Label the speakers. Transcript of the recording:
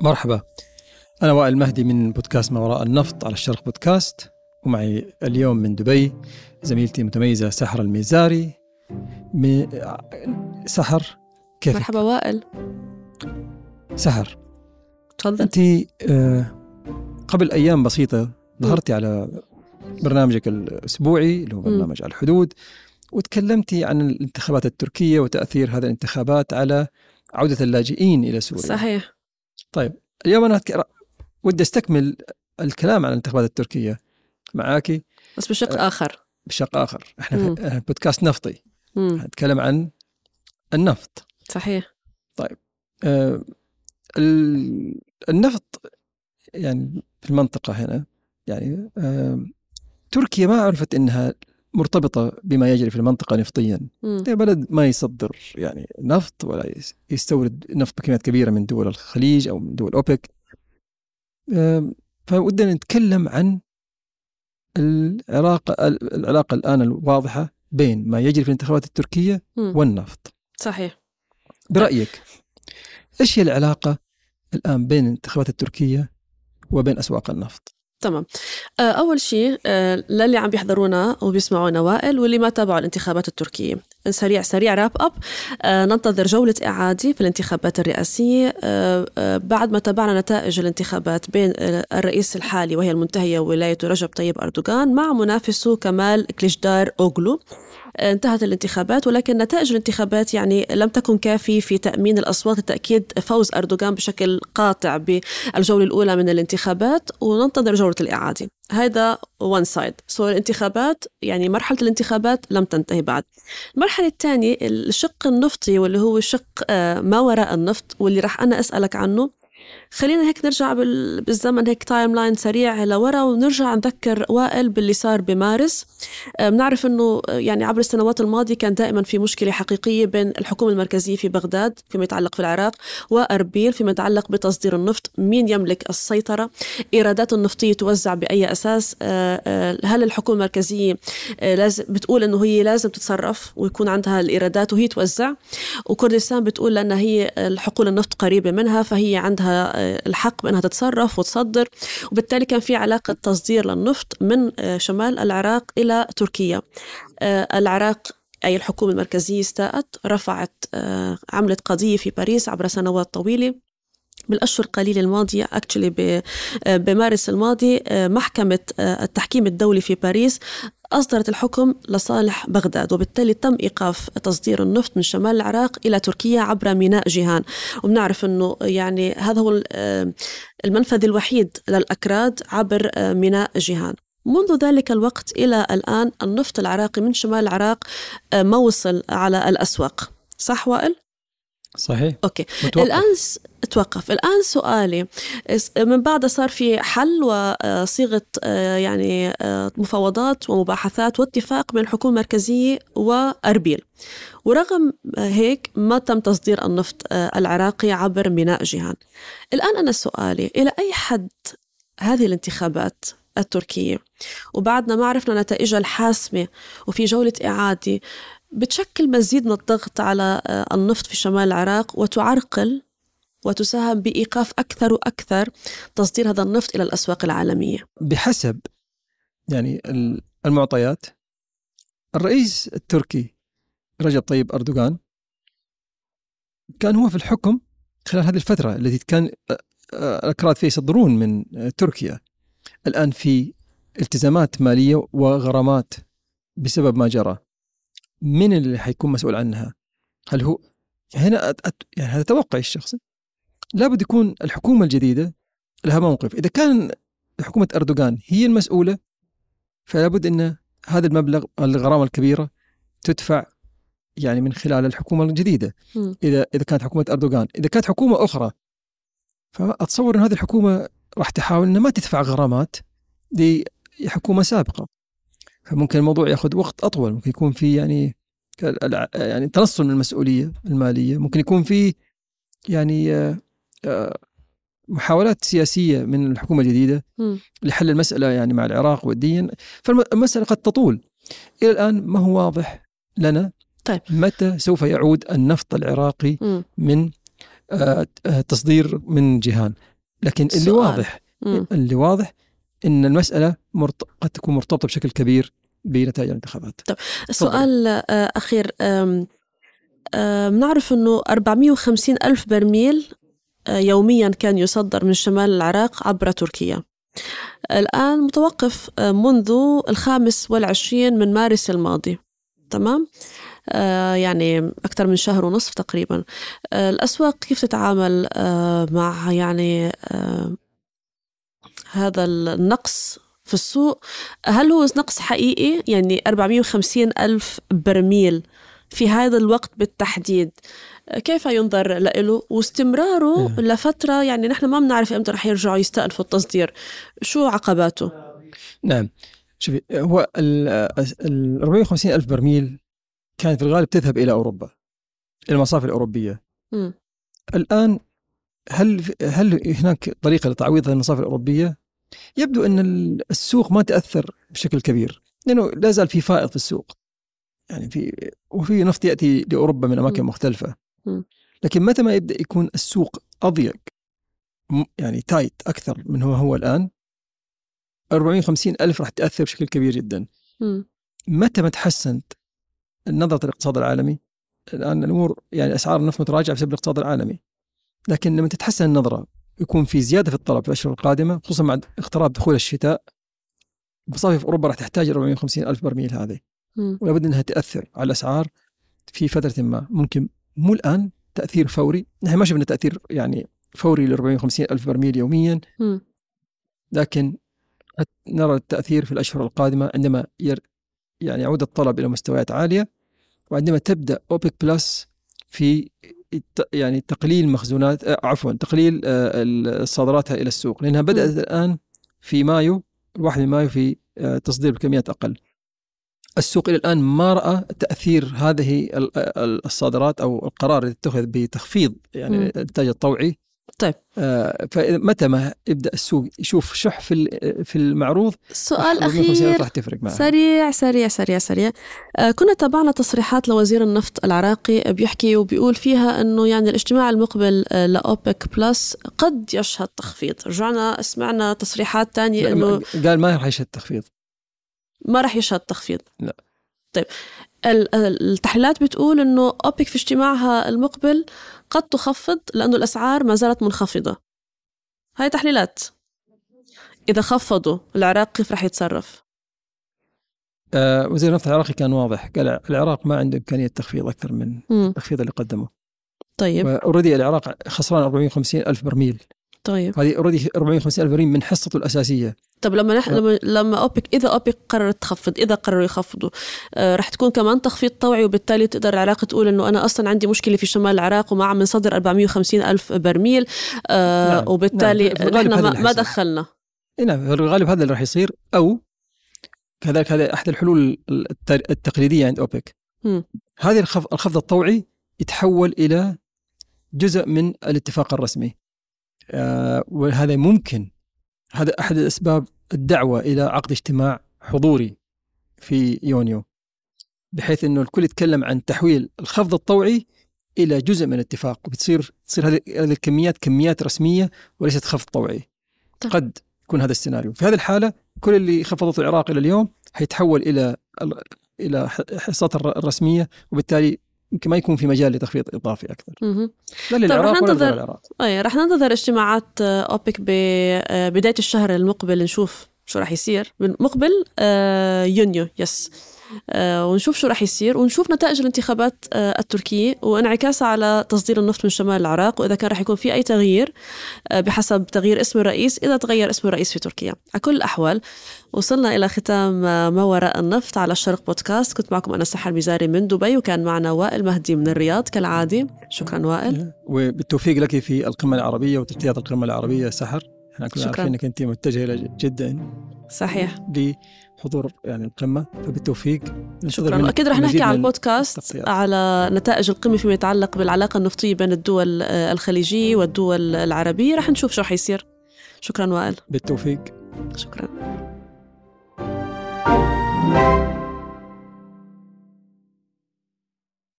Speaker 1: مرحبا. أنا وائل المهدي من بودكاست ما وراء النفط على الشرق بودكاست ومعي اليوم من دبي زميلتي المتميزة سحر الميزاري. م... سحر كيف
Speaker 2: مرحبا وائل.
Speaker 1: سحر
Speaker 2: تفضل.
Speaker 1: أنت آه، قبل أيام بسيطة ظهرتي على برنامجك الأسبوعي اللي هو برنامج على الحدود وتكلمتي عن الانتخابات التركية وتأثير هذه الانتخابات على عودة اللاجئين إلى سوريا.
Speaker 2: صحيح.
Speaker 1: طيب اليوم أتك- ودي أستكمل الكلام عن الانتخابات التركية معاكي
Speaker 2: بس بشق آخر.
Speaker 1: بشق آخر. إحنا
Speaker 2: مم.
Speaker 1: في بودكاست نفطي. نتكلم عن النفط.
Speaker 2: صحيح.
Speaker 1: آه، ال- النفط يعني في المنطقة هنا يعني آه، تركيا ما عرفت إنها مرتبطة بما يجري في المنطقة نفطيا. بلد ما يصدر يعني نفط ولا يس- يستورد نفط بكميات كبيرة من دول الخليج أو من دول أوبك. آم، فودنا نتكلم عن العلاقة العلاقة الآن الواضحة بين ما يجري في الانتخابات التركية
Speaker 2: مم.
Speaker 1: والنفط.
Speaker 2: صحيح.
Speaker 1: برأيك إيش هي العلاقة الآن بين الانتخابات التركية وبين أسواق النفط؟
Speaker 2: تمام. آه، أول شيء آه، للي عم بيحضرونا وبيسمعونا وائل واللي ما تابعوا الانتخابات التركية. سريع سريع wrap up آه، ننتظر جولة إعادة في الانتخابات الرئاسية. آه، آه، بعد ما تابعنا نتائج الانتخابات بين الرئيس الحالي وهي المنتهية ولاية رجب طيب أردوغان مع منافسه كمال كليشدار أوغلو. انتهت الانتخابات ولكن نتائج الانتخابات يعني لم تكن كافية في تأمين الأصوات لتأكيد فوز أردوغان بشكل قاطع بالجولة الأولى من الانتخابات. وننتظر جولة الإعادة. هذا one side so الانتخابات يعني مرحلة الانتخابات لم تنتهي بعد. المرحلة الثانية الشق النفطي واللي هو شق آه، ما وراء النفط واللي راح أنا أسألك عنه. خلينا هيك نرجع بال- بالزمن هيك timeline سريع لورا ونرجع نذكر وائل باللي صار بمارس. آه، بنعرف إنه آه، يعني عبر السنوات الماضية كان دائما في مشكلة حقيقية بين الحكومة المركزية في بغداد فيما يتعلق في العراق وأربيل فيما يتعلق بتصدير النفط مين يملك السيطرة. إيرادات النفطية توزع بأي أساس؟ آه، هل الحكومة المركزية لازم بتقول إنه هي لازم تتصرف ويكون عندها الإيرادات وهي توزع؟ وكردستان بتقول لأن هي الحقول النفط قريبة منها فهي عندها الحق بأنها تتصرف وتصدر وبالتالي كان في علاقة تصدير للنفط من آه، شمال العراق إلى تركيا. آه، العراق أي الحكومة المركزية استاءت رفعت آه، عملت قضية في باريس عبر سنوات طويلة. بالأشهر القليلة الماضية اكشلي بمارس الماضي آه، محكمة آه، التحكيم الدولي في باريس أصدرت الحكم لصالح بغداد وبالتالي تم إيقاف تصدير النفط من شمال العراق إلى تركيا عبر ميناء جيهان. وبنعرف أنه يعني هذا هو ال- المنفذ الوحيد للأكراد عبر ميناء جيهان. منذ ذلك الوقت إلى الآن النفط العراقي من شمال العراق ما وصل على الأسواق. صح وائل؟
Speaker 1: صحيح.
Speaker 2: أوكي.
Speaker 1: متوقف.
Speaker 2: الآن س... توقف. الآن سؤالي. من بعد صار في حل وصيغة آه، يعني آه، مفاوضات ومباحثات واتفاق بين الحكومة المركزية وأربيل. ورغم هيك ما تم تصدير النفط آه، العراقي عبر ميناء جيهان. الآن أنا سؤالي إلى أي حد هذه الانتخابات التركية؟ وبعدنا ما عرفنا نتائجها الحاسمة. وفي جولة إعادة بتشكل مزيد من الضغط على آه، النفط في شمال العراق وتعرقل وتساهم بإيقاف أكثر وأكثر تصدير هذا النفط إلى الأسواق العالمية.
Speaker 1: بحسب يعني ال- المعطيات الرئيس التركي رجب طيب أردوغان كان هو في الحكم خلال هذه الفترة التي كان آه، آه، الأكراد فيها يصدرون من تركيا. الآن في التزامات مالية وغرامات بسبب ما جرى. من اللي حيكون مسؤول عنها؟ هل هو هنا أت... أت... يعني هذا توقعي الشخصي لابد يكون الحكومة الجديدة لها موقف. إذا كان حكومة أردوغان هي المسؤولة فلا بد أن هذا المبلغ الغرامة الكبيرة تدفع يعني من خلال الحكومة الجديدة. إذا إذا كانت حكومة أردوغان. إذا كانت حكومة أخرى فأتصور أن هذه الحكومة راح تحاول أنها ما تدفع غرامات لحكومة سابقة. فممكن الموضوع ياخذ وقت أطول ممكن يكون في يعني يعني تنصل من المسؤولية المالية ممكن يكون في يعني آه، آه، محاولات سياسية من الحكومة الجديدة
Speaker 2: مم.
Speaker 1: لحل المسألة يعني مع العراق والدين فالمسألة قد تطول إلى الآن ما هو واضح لنا
Speaker 2: طيب.
Speaker 1: متى سوف يعود النفط العراقي
Speaker 2: مم.
Speaker 1: من آه، تصدير من جيهان لكن اللي
Speaker 2: سؤال.
Speaker 1: واضح
Speaker 2: مم.
Speaker 1: اللي واضح إن المسألة مرت... قد تكون مرتبطة بشكل كبير بنتائج الانتخابات.
Speaker 2: سؤال آه، أخير آم، آم، نعرف أنه 450 ألف برميل آه، يوميا كان يصدر من شمال العراق عبر تركيا. الآن متوقف آه، منذ الخامس والعشرين من مارس الماضي. تمام؟ آه، يعني أكثر من شهر ونصف تقريبا. آه، الأسواق كيف تتعامل آه، مع يعني آه، هذا النقص في السوق. هل هو نقص حقيقي؟ يعني 450 ألف برميل في هذا الوقت بالتحديد. كيف ينظر له واستمراره
Speaker 1: إيه.
Speaker 2: لفترة يعني نحن ما بنعرف إمتى رح يرجعوا يستأنفوا التصدير. شو عقباته؟
Speaker 1: نعم. شوفي هو ال ال 450 ألف برميل كانت في الغالب تذهب إلى أوروبا إلى المصافي الأوروبية.
Speaker 2: مم.
Speaker 1: الآن هل هل هناك طريقة لتعويض هذه المصافي الأوروبية؟ يبدو أن ال- السوق ما تأثر بشكل كبير لأنه لا زال في فائض في السوق يعني في وفي نفط يأتي لأوروبا من أماكن
Speaker 2: مم.
Speaker 1: مختلفة. لكن متى ما يبدأ يكون السوق أضيق م- يعني تايت أكثر من هو هو الآن 450 ألف راح تأثر بشكل كبير جدا
Speaker 2: مم.
Speaker 1: متى ما تحسنت نظرة الاقتصاد العالمي الآن الأمور يعني أسعار النفط متراجعة بسبب الاقتصاد العالمي لكن لما تتحسن النظرة يكون في زيادة في الطلب في الأشهر القادمة خصوصا مع اقتراب دخول الشتاء. مصافي في أوروبا راح تحتاج 450 ألف برميل هذه.
Speaker 2: مم.
Speaker 1: ولابد أنها تأثر على الأسعار في فترة ما. ممكن مو الآن تأثير فوري. نحن ما شفنا تأثير يعني فوري ل 450 ألف برميل يوميا. لكن نرى التأثير في الأشهر القادمة عندما ير يعني يعود الطلب إلى مستويات عالية. وعندما تبدأ أوبك بلس في يعني تقليل مخزونات آه، عفوا تقليل آه، صادراتها إلى السوق لأنها بدأت
Speaker 2: مم.
Speaker 1: الآن في مايو الواحد من مايو في آه، تصدير بكميات أقل السوق إلى الآن ما رأى تأثير هذه ال- ال- الصادرات أو القرار اللي اتخذ بتخفيض يعني
Speaker 2: مم.
Speaker 1: الإنتاج الطوعي
Speaker 2: طيب.
Speaker 1: آه، فمتى ما يبدأ السوق يشوف شح في في المعروض؟
Speaker 2: سؤال
Speaker 1: 450 ألف
Speaker 2: أخير.
Speaker 1: راح تفرق معه.
Speaker 2: سريع سريع سريع سريع. آه، كنا تابعنا تصريحات لوزير النفط العراقي بيحكي وبيقول فيها إنه يعني الاجتماع المقبل آه، لأوبك بلس قد يشهد تخفيض. رجعنا سمعنا تصريحات تانية
Speaker 1: لا، إنه قال ما راح يشهد تخفيض.
Speaker 2: ما راح يشهد تخفيض.
Speaker 1: لا.
Speaker 2: طيب. التحليلات بتقول إنه أوبك في اجتماعها المقبل قد تخفض لأنه الأسعار ما زالت منخفضة. هاي تحليلات. إذا خفضوا العراق كيف راح يتصرف؟
Speaker 1: آه، وزير النفط العراقي كان واضح. قال العراق ما عنده إمكانية تخفيض أكثر من. التخفيض اللي قدمه.
Speaker 2: طيب.
Speaker 1: اوريدي العراق خسران 450 ألف برميل.
Speaker 2: طيب.
Speaker 1: هذه اوريدي 450 ألف برميل من حصته الأساسية.
Speaker 2: طب لما نح...
Speaker 1: و-
Speaker 2: لما لما أوبك إذا أوبك قررت تخفض إذا قرروا يخفضوا آه رح تكون كمان تخفيض طوعي وبالتالي تقدر العراق تقول إنه أنا أصلا عندي مشكلة في شمال العراق وما عم نصدر 450 ألف برميل آه
Speaker 1: نعم،
Speaker 2: وبالتالي
Speaker 1: نعم، في الغالب
Speaker 2: نحن ما, ما. دخلنا.
Speaker 1: نعم في الغالب هذا اللي راح يصير أو كذلك هذا أحد الحلول الت- التقليدية عند أوبك.
Speaker 2: مم.
Speaker 1: هذه الخفض, الطوعي يتحول إلى جزء من الاتفاق الرسمي. آه وهذا ممكن. هذا أحد الأسباب الدعوة إلى عقد اجتماع حضوري في يونيو بحيث أنه الكل يتكلم عن تحويل الخفض الطوعي إلى جزء من الاتفاق وبتصير تصير هذه الكميات كميات رسمية وليست خفض طوعي.
Speaker 2: طيب.
Speaker 1: قد يكون هذا السيناريو. في هذه الحالة كل اللي خفضته العراق إلى اليوم حيتحول إلى ال- إلى حصات الر- الرسمية وبالتالي يمكن ما يكون في مجال لتخفيض إضافي أكثر.
Speaker 2: مهم.
Speaker 1: لا للعراق
Speaker 2: رح
Speaker 1: ولا
Speaker 2: ننتظر- أي رح ننتظر اجتماعات آه، أوبك ببدايه الشهر المقبل نشوف شو رح يصير. من مقبل آه، يونيو يس. آه، ونشوف شو رح يصير ونشوف نتائج الانتخابات آه، التركية وانعكاسها على تصدير النفط من شمال العراق وإذا كان رح يكون في أي تغيير آه، بحسب تغيير اسم الرئيس إذا تغير اسم الرئيس في تركيا. على كل الأحوال وصلنا إلى ختام آه، ما وراء النفط على الشرق بودكاست. كنت معكم أنا سحر ميزاري من دبي وكان معنا وائل مهدي من الرياض كالعادة. شكرا وائل.
Speaker 1: وبالتوفيق لك في القمة العربية وتغطية القمة العربية سحر إحنا
Speaker 2: شكراً.
Speaker 1: عارفين إنك أنت متجهة إلى جدا.
Speaker 2: صحيح.
Speaker 1: لحضور يعني القمة فبالتوفيق.
Speaker 2: شكرا.
Speaker 1: منك
Speaker 2: واكيد رح نحكي على البودكاست
Speaker 1: التغطيات.
Speaker 2: على نتائج القمة فيما يتعلق بالعلاقة النفطية بين الدول آه، الخليجية والدول العربية. رح نشوف شو رح يصير. شكرا وائل.
Speaker 1: بالتوفيق.
Speaker 2: شكرا.